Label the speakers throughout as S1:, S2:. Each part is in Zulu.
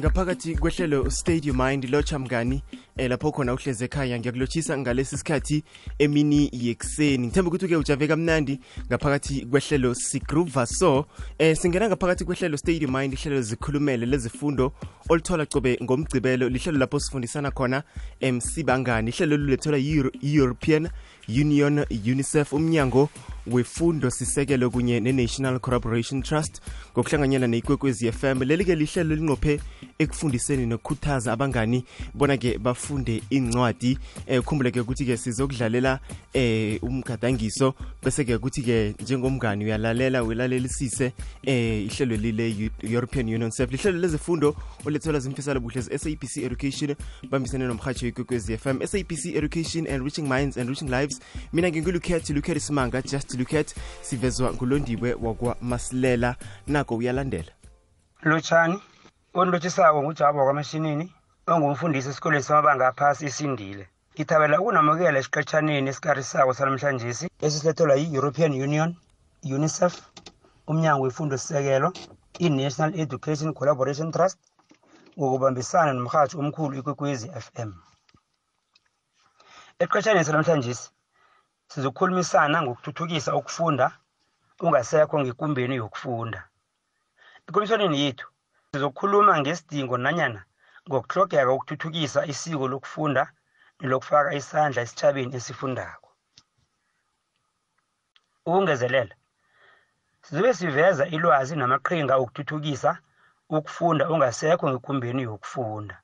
S1: ngaphakathi kwehlelo stadium mind lotsha mngani um lapho khona uhleze ekhaya ngiyakulotshisa ngalesi sikhathi emini yekuseni. Ngithemba ukuthi-ke ujave kamnandi ngaphakathi kwehlelo sigruva so. Eh, singena ngaphakathi kwehlelo stadium mind ihlelo zikhulumele lezifundo olithola cobe ngomgcibelo lihlelo lapho sifundisana khona em sibangani ihlelo lulethelwa yi-european union unicef umnyango wefundo sisekelo kunye ne-national corporation trust ngokuhlanganyela neyikwekwezi fm leli-ke lihlelo linqophe ekufundiseni nokukhuthaza abangani bona-ke bafunde incwadi eh khumbule-ke ukuthi-ke sizokudlalela um umgadangiso bese-ke ukuthi-ke njengomngani uyalalela uyalalelisise um ihlelo lile european union sef lihlelo lezifundo olethelwa zimfisalo buhle sabc education bambisene nomhatsho ikwekwezi fm sabc education and reaching minds and reaching lives. Mina ngingilukhethi lukhethi simanga just lucat sivezwa ngulondiwe wakwamasilela. Nako uyalandela.
S2: Lotshani onilotshisako ngujabo wakwamashinini ongumfundisi esikoleni samabanga aphasi isindile ngithabela ukunamukela esiqetshaneni esikarisako sanamhlanje esilethelwa yi-european union unicef umnyango wefundo sisekelo i-national education collaboration trust ngokubambisana nomhatsho omkhulu ikwekwezi FM eqetshaneni sanamhlanje sizokhulumisana ngokuthuthukisa ukufunda ungasekho ngekumbeni yokufunda. Ekulumiswaneni yethu sizokhuluma ngesidingo nanyana ngokuhlogeka ukuthuthukisa isiko lokufunda nelokufaka isandla esitshabeni esifundako. Ukungezelela sizobe siveza ilwazi namaqhinga okuthuthukisa ukufunda ungasekho ngekumbeni yokufunda.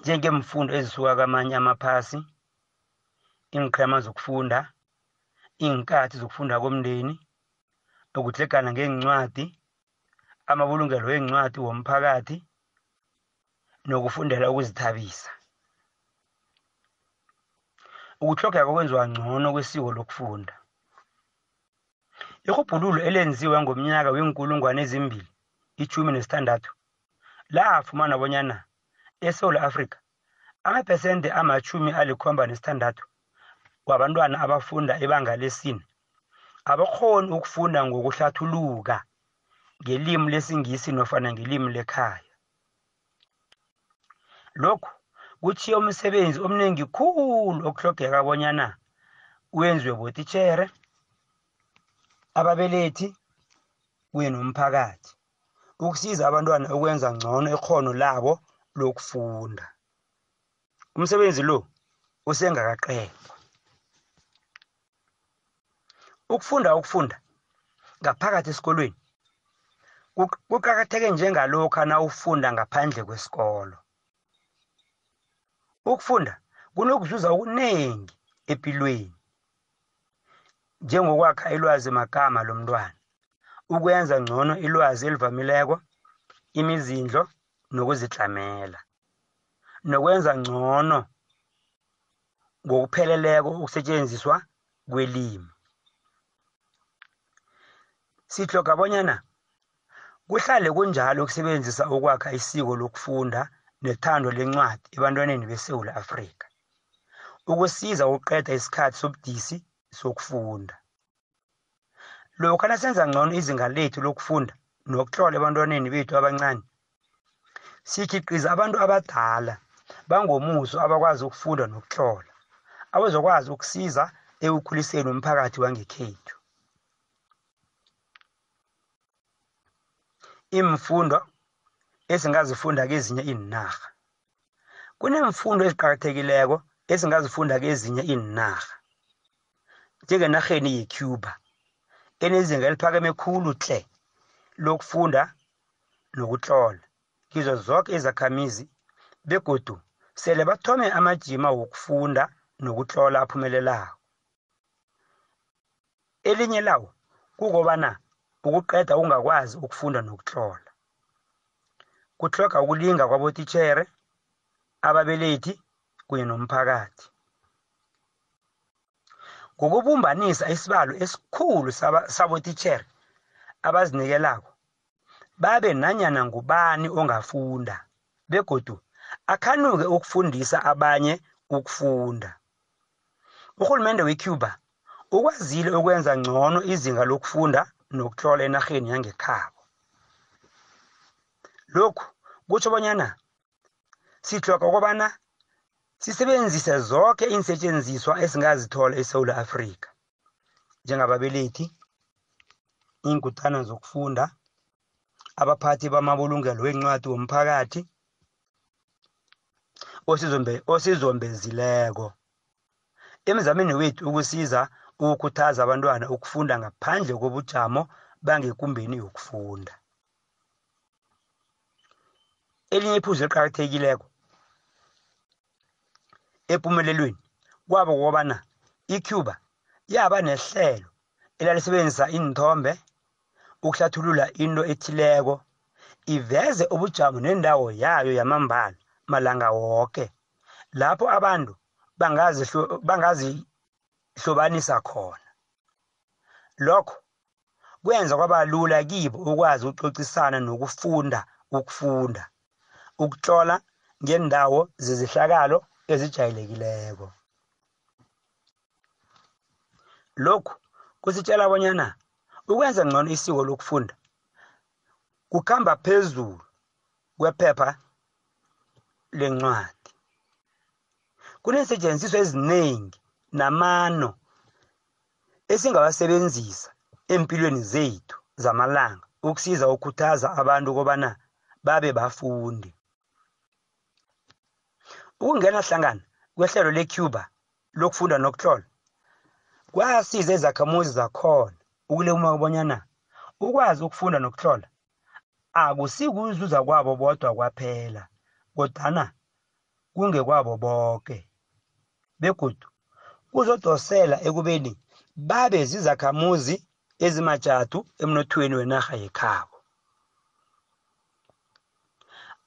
S2: Njengemfundo ezisuka kwamanye amaphasi iinqhema zokufunda iinkathi zokufunda komndeni ukudlegana ngeencwadi amabulungelo weencwadi womphakathi nokufundela ukuzithabisa. Ukuhlogeka kwenziwa ngcono kwesiko lokufunda. Irhubhululo elenziwa ngomnyaka wenkulungwane ezimbili ichumi nesithandathu lafumana bonyana eSouth Africa amaphesente amachumi alikhomba nesithandathu wabantwana abafunda ebanga lesine. Abakhoni ukufunda ngokuhlathuluka ngelimi lesingisi nofana ngelimi lekhaya. Lokhu kuthiya umsebenzi omningi khulu okuhlogeka bonyana wenziwe botitshere ababelethi kuye nomphakathi. Ukusiza abantwana ukwenza ngcono ikhono labo lokufunda. Umsebenzi lo usengakaqedwa. Ukufunda ukufunda ngaphakathi esikolweni. Kuqakatheke njengalokhu na ufunda ngaphandle kwesikolo. Ukufunda kunokuzuza okuningi empilweni njengokwakha ilwazi magama lomntwana ukwenza ngcono ilwazi elivamileko imizindlo nokuzitlamela nokwenza ngcono ngokupheleleko ukusetshenziswa kwelimi. Sihloga bonyana kuhlale kunjalo ukusebenzisa ukwakha isiko lokufunda nethando lencwadi ebantwaneni besewula afrika ukusiza ukuqeda isikhathi sobudisi sokufunda. Lokhu nasenza ngcono izinga lethu lokufunda nokuhlola ebantwaneni bethu abancane sikhiqiza abantu abadala bangomuso abakwazi ukufunda nokuhlola abazokwazi ukusiza ekukhuliseni umphakathi wangekhethu. Imfundo esingazifunda kezinye iinarha. Kunemfundo eziqakathekileko esingazifunda kezinye iinarha njengenarheni yecuba enezinga eliphakeme khulu tle lokufunda nokutlola kizo zonke izakhamizi begodu sele bathome amajima wokufunda nokutlola aphumelelako. Elinye lawo kukobana ukuqeda ungakwazi ukufunda nokutlola kuhloga ukulinga kwabotitshere ababelethi kunye nomphakathi. Ngokubumbanisa isibalo esikhulu sabotitshere abazinikelako babe nanyana ngubani ongafunda begodu akhanuke ukufundisa abanye ukufunda. Urhulumende wecuba ukwazile ukwenza ngcono izinga lokufunda nokutlola enarheni yangekhabo lokhu kutsho bonyana sihloka ukubana sisebenzise zonke iinsetshenziswa esingazithola eSouth Africa njengababelethi iinkutana zokufunda abaphathi bamabulungelo wencwadi womphakathi osizombe osizombezileko emzameni wethu ukusiza ukukhuthaza abantwana ukufunda ngaphandle kobujamo bangekumbeni yokufunda. Elinye iphuzu eliqakathekileko empumelelweni kwabo kukobana icuba yaba nehlelo elalisebenzisa iinthombe ukuhlathulula into ethileko iveze ubujamo nendawo yayo yamambala malanga woke lapho abantu bangazihlobanisa khona. Lokho kwenza kwaba lula kibo ukwazi ukuxoxisana nokufunda ukufunda ukutlola ngendawo zezehlakalo ezijayelekileko. Lokhu kusitshela bonyana ukwenza ngcono isiko lokufunda kukhamba phezulu kwephepha lencwadi. Kuneensetshenziswa eziningi namano esingawasebenzisa empilweni zethu zamalanga ukusiza ukukhuthaza abantu kobana babe bafundi ukungena hlangana kwehlelo lecuba lokufunda nokutlola kwasiza izakhamuzi zakhona ukulema ubonyana ukwazi ukufunda nokutlola akusikuzuza kwabo bodwa kwaphela kodwana kungekwabo bonke begodu kuzodosela ekubeni babe zizakhamuzi ezimajadu emnothweni wenarha yekhabo.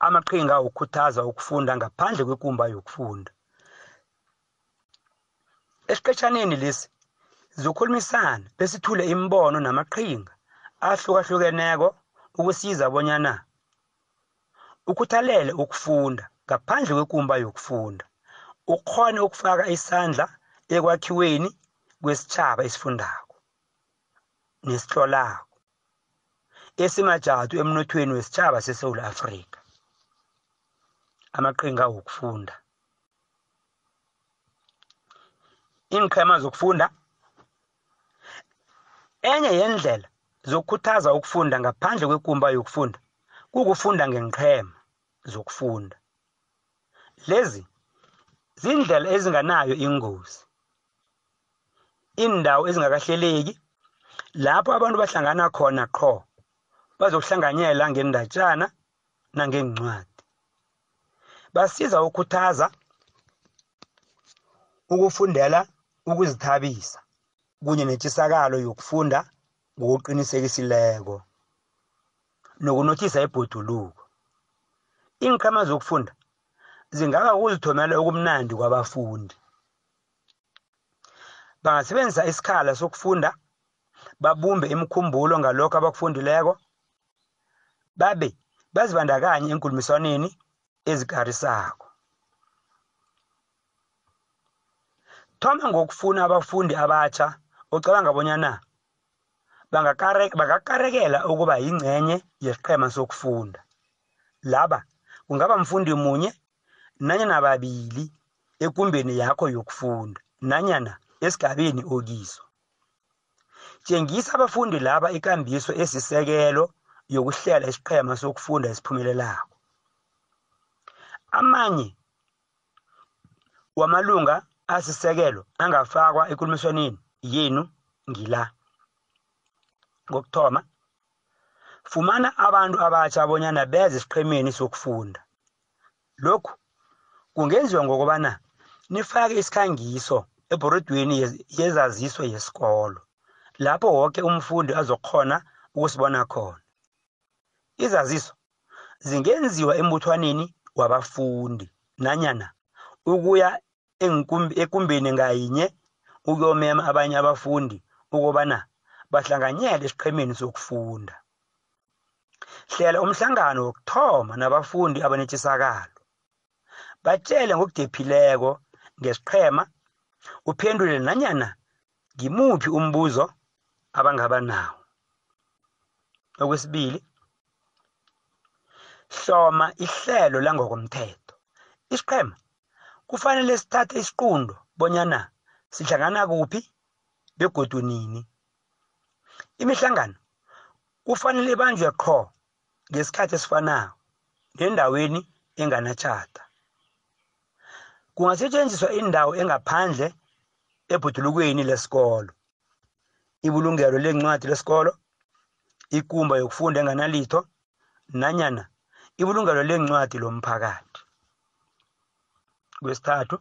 S2: Amaqhinga ukukhuthaza ukufunda ngaphandle kwekumba yokufunda. Esiqetshaneni lesi zokhulumisana besithule imbono namaqhinga ahlukahlukeneko ukusiza bonyana ukhuthalele ukufunda ngaphandle kwekumba yokufunda ukhone ukufaka isandla ekwakhiweni kwesitjhaba esifundako nesihlolako esimajadu emnothweni wesitjhaba sesewula afrika. Amaqhinga wokufunda. Iinqhema zokufunda. Enye yendlela zokukhuthaza ukufunda ngaphandle kwekumba yokufunda kukufunda ngenqhema zokufunda. Lezi zindlela ezinganayo ingozi. Indawo ezingakahleleki lapho abantu bahlangana khona qho bazokuhlanganyela ngendatshana nangencwadi basiza ukukhuthaza ukufundela ukuzithabisa kunye nentshisakalo yokufunda ngokuqinisekisileko nokunothisa ibhoduluko. Iinqhema zokufunda zingaba ukuzithomela okumnandi kwabafundi. Bangasebenzisa isikhala sokufunda babumbe imikhumbulo ngalokho abakufundileko babe bazibandakanye enkulumiswaneni ezikarisako thoma ngokufuna abafundi abatsha ucabanga bonyana bangakarekela ukuba yingcenye yesiqhema sokufunda. Laba kungaba mfundi munye nanyana babili ekumbeni yakho yokufunda nanyana esigabeni okiso. Tshengisa abafundi laba ikambiso esisekelo yokuhlela isiqhema sokufunda esiphumelelako. Amanye wamalunga asisekelo angafakwa ekulumiswaneni yenu ngila. Ngokuthoma fumana abantu abatsha abonyana beze esiqhemeni sokufunda. Lokhu kungenziwa ngokubana nifake isikhangiso ebhorodweni yezaziso yesikolo lapho wonke umfundi azokhona ukusibona khona. Izaziso zingenziwa embuthwaneni wabafundi nanyana ukuya ekumbeni ngayinye ukuyomema abanye abafundi ukubana bahlanganyele esiqhemeni sokufunda. Hlela umhlangano wokuthoma nabafundi abanetshisakalo batshele ngokudephileko ngesiqhema uphendule nanyana ngimuphi umbuzo abangaba nawo okwesibili hloma ihlelo langokomthetho. Isiqhema kufanele sithathe isiqundo bonyana sihlangana kuphi begodu nini. Imihlangano kufanele ibanjwe qho ngesikhathi esifanako nendaweni enganatshata kungasetshenziswa indawo engaphandle ebhudulukweni lesikolo. Ibulungelo lencwadi lesikolo ikumba yokufunda enganalitho nanyana ibulungelo lencwadi lomphakathi. Kwesithathu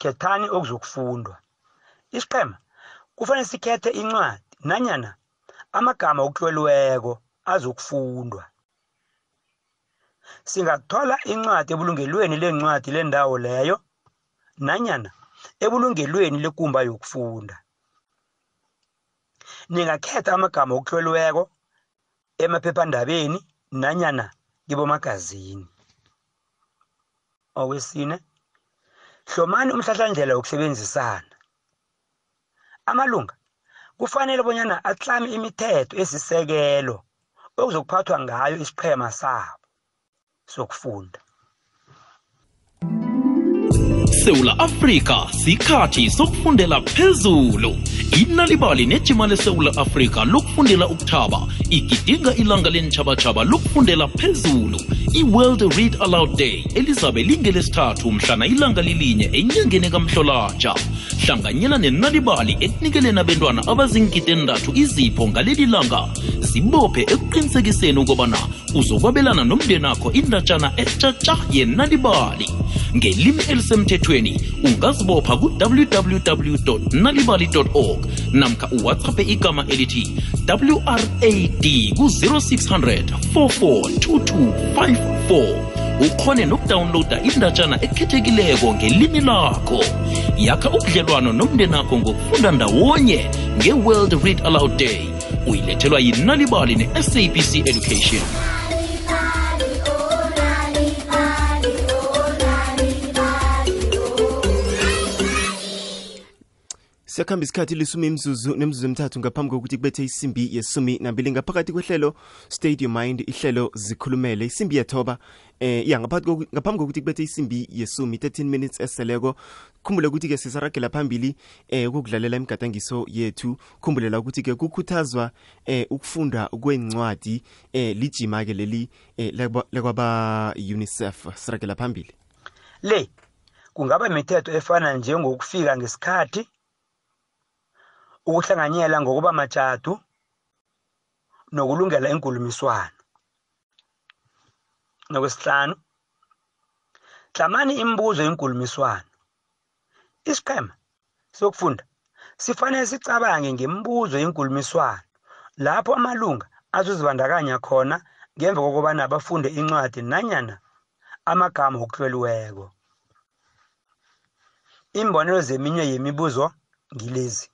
S2: khethani okuzokufundwa. Isiqhema kufanele sikhethe incwadi nanyana amagama okuhloliweko azokufundwa. Singathola incwadi ebulungelweni lencwadi lendawo leyo nanyana ebulungelweni lekumba yokufunda. Ningakhetha amagama okuhloliweko emaphephandabeni nanyana kibomagazini. Okwesine hlomani umhlahlandlela wokusebenzisana. Amalunga kufanele bonyana atlame imithetho esisekelo okuzokuphathwa ngayo isiqhema sabo sokufunda.
S3: Sewula afrika. Sikhathi sokufundela phezulu. Inalibali nejima lesewula afrika lokufundela ukuthaba. Igidinga ilanga lentjhabatjhaba lokufundela phezulu. I-world read aloud day elizabe lingelesithathu mhlana ilanga lilinye enyangeni kamhlolatsha hlanganyela nenalibali ekunikeleni abentwana abaziingidi endathu izipho ngaleli langa. Zibophe ekuqinisekiseni ukubana uzokwabelana nomndenakho indatshana etshatsha yenalibali ngelimi elisemthethweni ungazibopha ku-www nalibali org namkha uwhatsappe igama elithi wrad ku-0600 442254 ukhone nokudawunloada indatshana ekhethekileko ngelimi lakho. Yakha ubudlelwano nomndenakho ngokufunda ndawonye nge-world read aloud day. Uyilethelwa yinalibali ne-sabc education
S1: siyakhamba isikhathi lisumi imzuzu nemzuzu emithathu ngaphambi kokuthi kubethe isimbi yesumi nambili. Ngaphakathi kwehlelo stadium mind ihlelo zikhulumele. Isimbi yethoba eh ya ngaphakathi koku- ngaphambi kokuthi kubethe isimbi yesumi 13 minutes eseleko. Khumbule ukuthi-ke sisaragela phambili eh ukudlalela imigadangiso yethu. Khumbulela ukuthi-ke kukhuthazwa eh ukufunda kwencwadi eh lijima-ke leli eh leba- lekwaba unicef. Siragela phambili.
S2: Le kungaba imithetho efana njengokufika ngesikhathi ukuhlanganyela ngokuba majadu nokulungela inkulumiswano nokwesihlanu hlamani imibuzo yenkulumiswano isiqhema sokufunda sifanele sicabange ngemibuzo yenkulumiswano lapho amalunga azozibandakanya khona ngemva kokubana bafunde incwadi nanyana amagama okuhloliweko imbonelo zeminye yemibuzo ngilezi.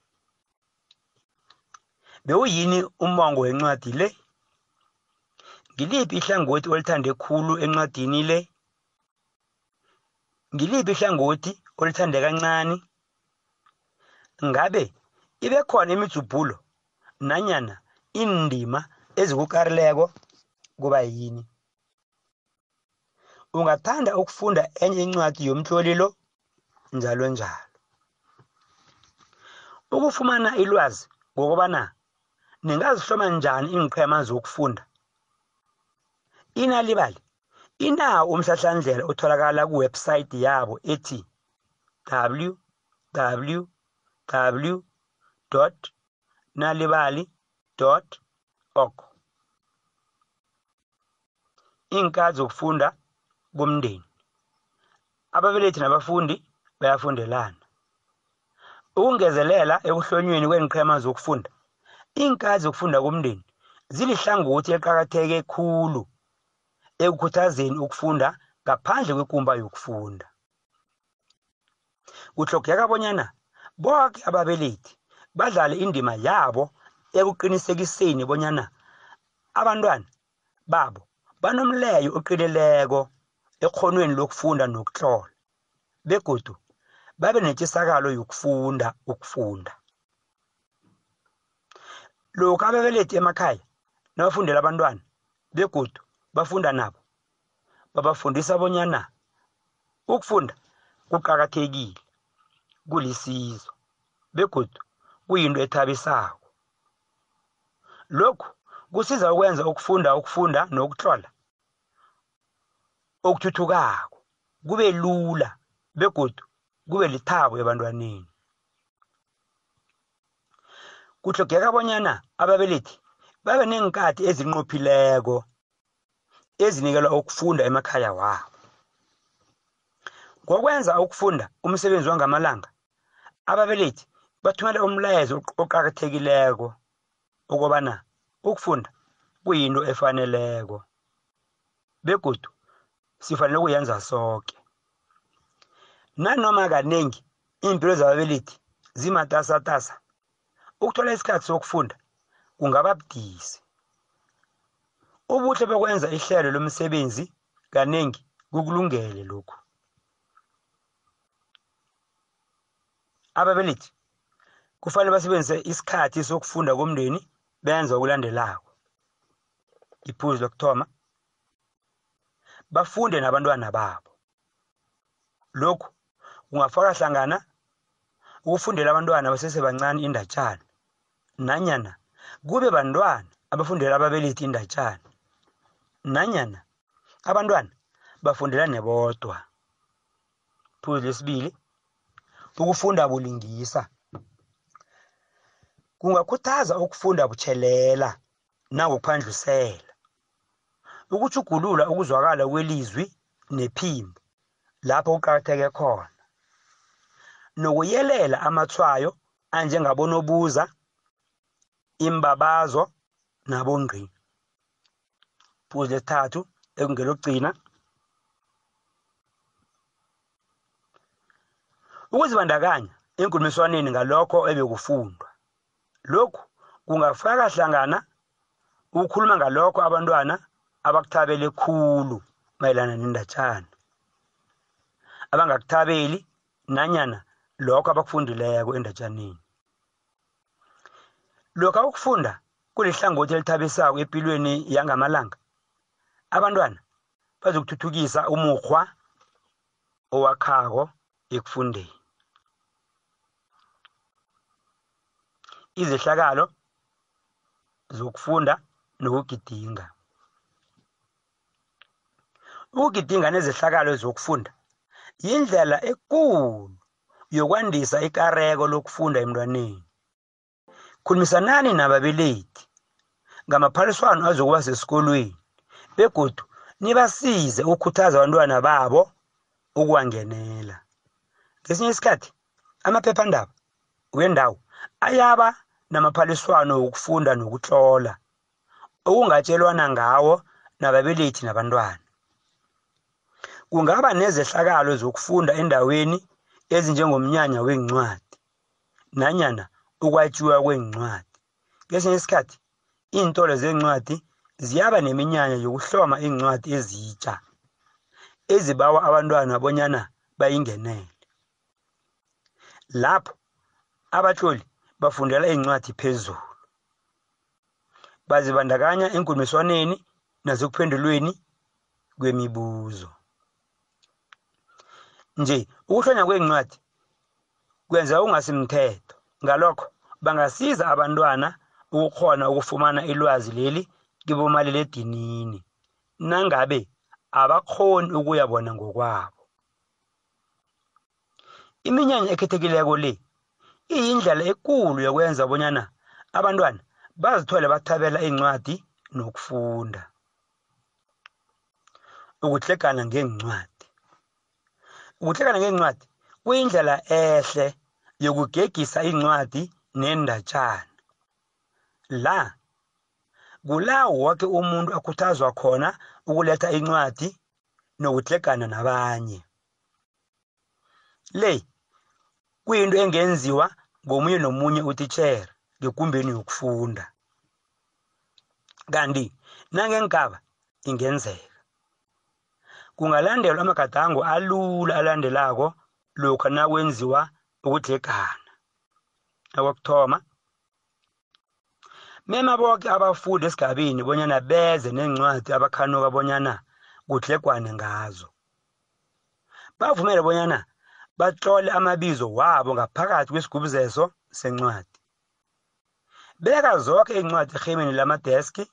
S2: Bewuyini umongo wencwadi le? Ngiliphi ihlangothi olithande khulu encwadini le? Ngiliphi ihlangothi olithande kancane ngabe ibe khona imijubhulo nanyana indima ezikukarileko? Kuba yini? Ungathanda ukufunda enye incwadi yomtloli lo? Njalo njalo. Ukufumana ilwazi ngokubana ningazihloma njani iinqhema zokufunda? Inalibali. Inawo umhlahlandlela otholakala kuwebsayithi yabo ethi www nalibali org. Iinkathi zokufunda komndeni ababelethi nabafundi bayafundelana. Ukungezelela ekuhlonyweni kweenqhema zokufunda. Iinkathi zokufunda komndeni zilihlangothi eqakatheke khulu ekukhuthazeni ukufunda ngaphandle kwekumba yokufunda. Kuhlogeka bonyana bonke ababelethi badlale indima yabo ekuqinisekiseni bonyana abantwana babo banomleyo oqinileko ekhonweni lokufunda nokutlola begodu babe netjisakalo yokufunda ukufunda. Lokhu ababelethi emakhaya nabafundela abantwana begodu bafunda nabo. Babafundisa bonyana ukufunda kuqakathekile kulisizo begodu kuyinto ethabisako. Lokhu kusiza ukwenza ukufunda ukufunda nokutlola okuthuthukako kube lula begodu kube lithabo ebantwaneni. Kuhlogeka bonyana ababelethi babe neenkhathi ezinqophileko ezinikelwa ukufunda emakhaya wabo. Ngokwenza ukufunda umsebenzi wangamalanga ababelethi bathumela umlayezo oqakathekileko ukobana ukufunda kuyinto efaneleko begodu sifanele ukuyenza soke. Nanoma kaningi iimpilo zababelethi zimatasatasa ukuthola isikhathi sokufunda kungaba budisi. Ubuhle bokwenza ihlelo lomsebenzi kaningi kukulungele lokhu. Ababelethi kufanele basebenzise isikhathi sokufunda komndeni benza okulandelako. Iphuzu lokuthoma bafunde nabantwana babo. Lokhu kungafaka hlangana ukufundela abantwana basesebancane indatshana nanyana kube bantwana abafundela ababelethi indatshana nanyana abantwana bafundela nebodwa? Phuzu lesibili ukufunda bulingisa. Kungakhuthaza ukufunda butshelela nangokuphandlusela ukujugulula ukuzwakala kwelizwi nephimbo lapho kuqakatheke khona. Nokuyelela amathwayo anjengabonobuza imbabazo nabongqi phuzu lesithathu ekungelokugcina ukuzibandakanya enkulumiswaneni ngalokho ebekufundwa. Lokhu kungafaka hlangana ukukhuluma ngalokho abantwana abakuthabele khulu mayelana nendatshana abangakuthabeli nanyana lokho abakufundileko endatshaneni lokhu ukufunda kulihlangothi elithabisako empilweni yangamalanga abantwana bazokuthuthukisa umukhwa owakhako ekufundeni. Izehlakalo zokufunda nokugidinga. Ukugidinga nezehlakalo zokufunda yindlela ekulu yokwandisa ikareko lokufunda emntwaneni. Khulumisanani nababelethi ngamaphaliswano azokuba sesikolweni begodu nibasize ukukhuthaza abantwana babo ukuwangenela. Ngesinye isikhathi amaphephandaba wendawo ayaba namaphaliswano wokufunda nokutlola okungatshelwana ngawo nababelethi nabantwana. Kungaba nezehlakalo zokufunda endaweni ezinjengomnyanya wencwadi nanyana ukwathiwa kwencwadi kesinye isikhathi iintolo zencwadi ziyaba neminyanya yokuhloma iincwadi ezitsha ezibawa abantwana bonyana bayingenele. Lapho abatloli bafundela iincwadi phezulu bazibandakanya enkulumiswaneni nasekuphendulweni kwemibuzo. Nje ukuhlonywa kwencwadi kwenza ungasimthetho. Ngalokho bangasiza abantwana ukukhona ukufumana ilwazi leli kibomaliledinini. Nangabe abakhoni ukuyabona ngokwabo. Iminyanya ekhethekileko le iyindlela ekulu yokwenza bonyana abantwana bazithole bathabela iincwadi nokufunda. Ukuhlekana ngeencwadi. Ukuhlekana ngeencwadi kuyindlela ehle yokugegisa iincwadi nendatshana. La kula woke umuntu akhuthazwa khona ukuletha incwadi nokuhlekana nabanye. Le kuyinto engenziwa ngomunye nomunye utitjhere ngekumbeni yokufunda. Kanti nangeengaba ingenzeka. Kungalandelwa amagadango alula alandelako lokha nakwenziwa ukudlhegana okokuthoma mema boke abafundi esigabeni bonyana beze nencwadi abakhanuka bonyana kudlegwane ngazo. Bavumele bonyana batlole amabizo wabo ngaphakathi kwesigubhuzeso sencwadi. Beka zonke iincwadi erhemeni lamadeski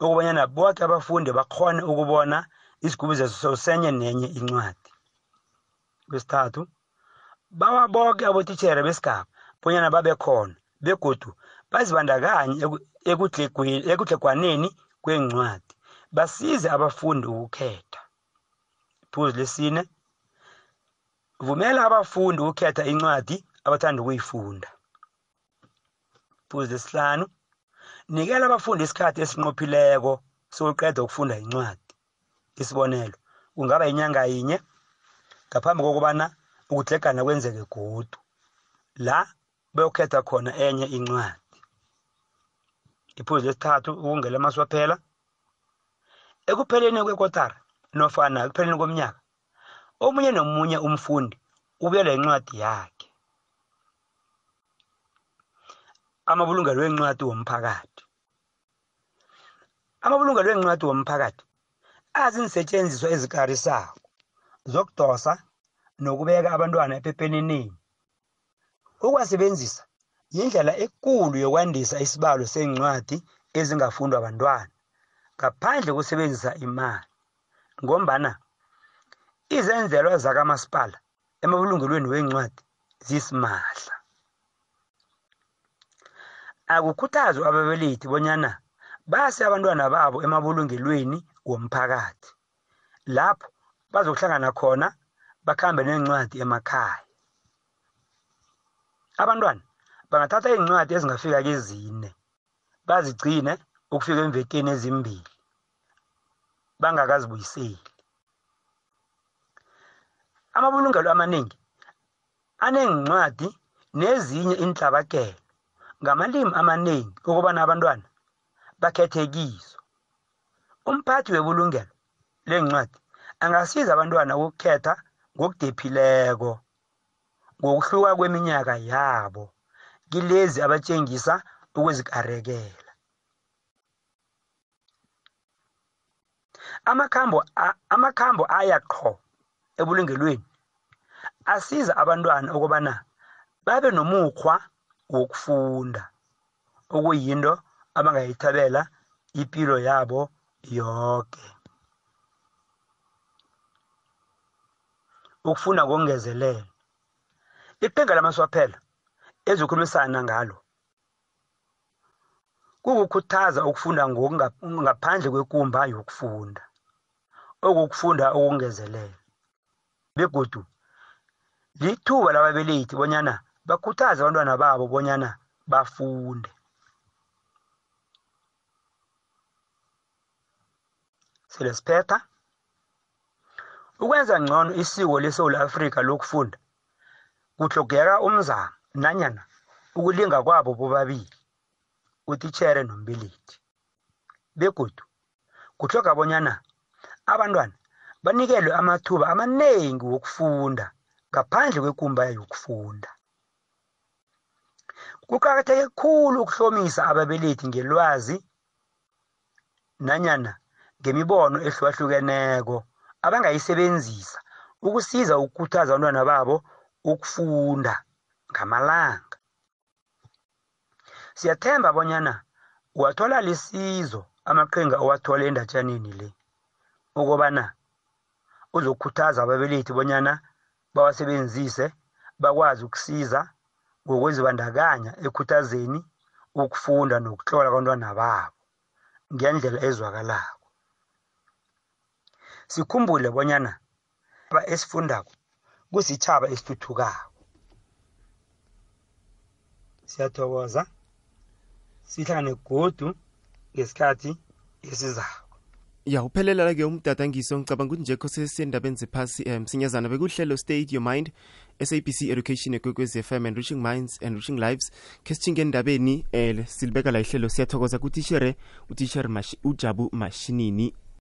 S2: ukubanyana bonke abafundi bakhone ukubona isigubhuzeso senye nenye incwadi. Kwesithathu bawa bonke abotitshere besigaba bonyana babe khona begodu bazibandakanye ekudlegwaneni kwencwadi basize abafundi ukukhetha. Iphuzu lesine vumela abafundi ukukhetha incwadi abathanda ukuyifunda. Iphuzu lesihlanu nikela abafundi isikhathi esinqophileko sokuqeda ukufunda incwadi. Isibonelo kungaba inyanga yinye ngaphambi kokubana ukudlegana kwenzeke godu. La bayokhetha khona enye incwadi. Iphuzu lesithathu ukungela amaswaphela ekupheleni kwekotara nofana ekupheleni komnyaka omunye nomunye umfundi ubuyela incwadi yakhe. Amabulungelo wencwadi womphakathi. Amabulungelo wencwadi womphakathi azinsetshenziswa ezikarisako zokudosa nokubeka abantwana epepeneneni ukwasebenzisa yindlela ekulu yokwandisa isibalo sencwadi ezingafundwa abantwana ngaphandle kusebenzisa imali ngombana izenzelwa zakamasipala emabulungelweni wencwadi zisimahla. Akukhuthazwe ababelethi bonyana base abantwana babo emabulungelweni womphakathi lapho bazokuhlangana khona bakhambe nencwadi emakhaya. Abantwana bangathatha iincwadi ezingafika kezine bazigcine ukufika emvekeni ezimbili bangakazibuyiseli. Amabulungelo amaningi aneencwadi nezinye inhlabakelo ngamalimi amaningi ukubana abantwana bakhethe kizo. Umphathi webulungelo lencwadi angasiza abantwana ukukhetha ngokudephileko ngokuhluka kweminyaka yabo kilezi abatshengisa ukuzikarekela amakhambo amakhambo aya qho ebulungelweni asiza abantwana ukubana babe nomukhwa wokufunda okuyinto abangayithabela impilo yabo yonke ukufunda ngokungezelela iqhinga lamaswaphela ezikhulumisana ngalo kukukhuthaza ukufunda ngaphandle kwekumba yokufunda okukufunda okungezelela begodu lithuba lababelethi bonyana bakhuthaze abantwana babo bonyana bafunde. Selesiphetha ukwenza ngcono isiko lesewula afrika lokufunda kuhlogeka umzamo nanyana ukulinga kwabo bobabili utitshere nombelethi. Begodu kuhloga bonyana abantwana banikelwe amathuba amaningi wokufunda ngaphandle kwekumba yokufunda. Kuqakatheke khulu ukuhlomisa ababelethi ngelwazi nanyana ngemibono ehlukahlukeneko. Abangayisebenzisa ukusiza ukukhuthaza abantwana babo ukufunda ngamalanga. Siyathemba bonyana uwathola lisizo amaqhinga owathola endatshaneni le ukobana uzokukhuthaza ababelethi bonyana bawasebenzise bakwazi ukusiza ngokwezibandakanya ekhuthazeni ukufunda nokutlola abantwana babo ngendlela ezwakalako. Sikhumbule bonyana ba esifundako kusitjhaba esithuthukako. Siyathokoza. Sihlangane godu ngesikhathi esizako.
S1: Ya uphelela ke umdadangiso ngicabanga ukuthi njekho sesendabeni zephasi um sinyazana bekuhlelo state your mind sabc education ekwekwezi fm enriching minds enriching lives khe sitshinge endabeni um silibeka la ihlelo. Siyathokoza kutishere utishere Mash- ujabu mashinini.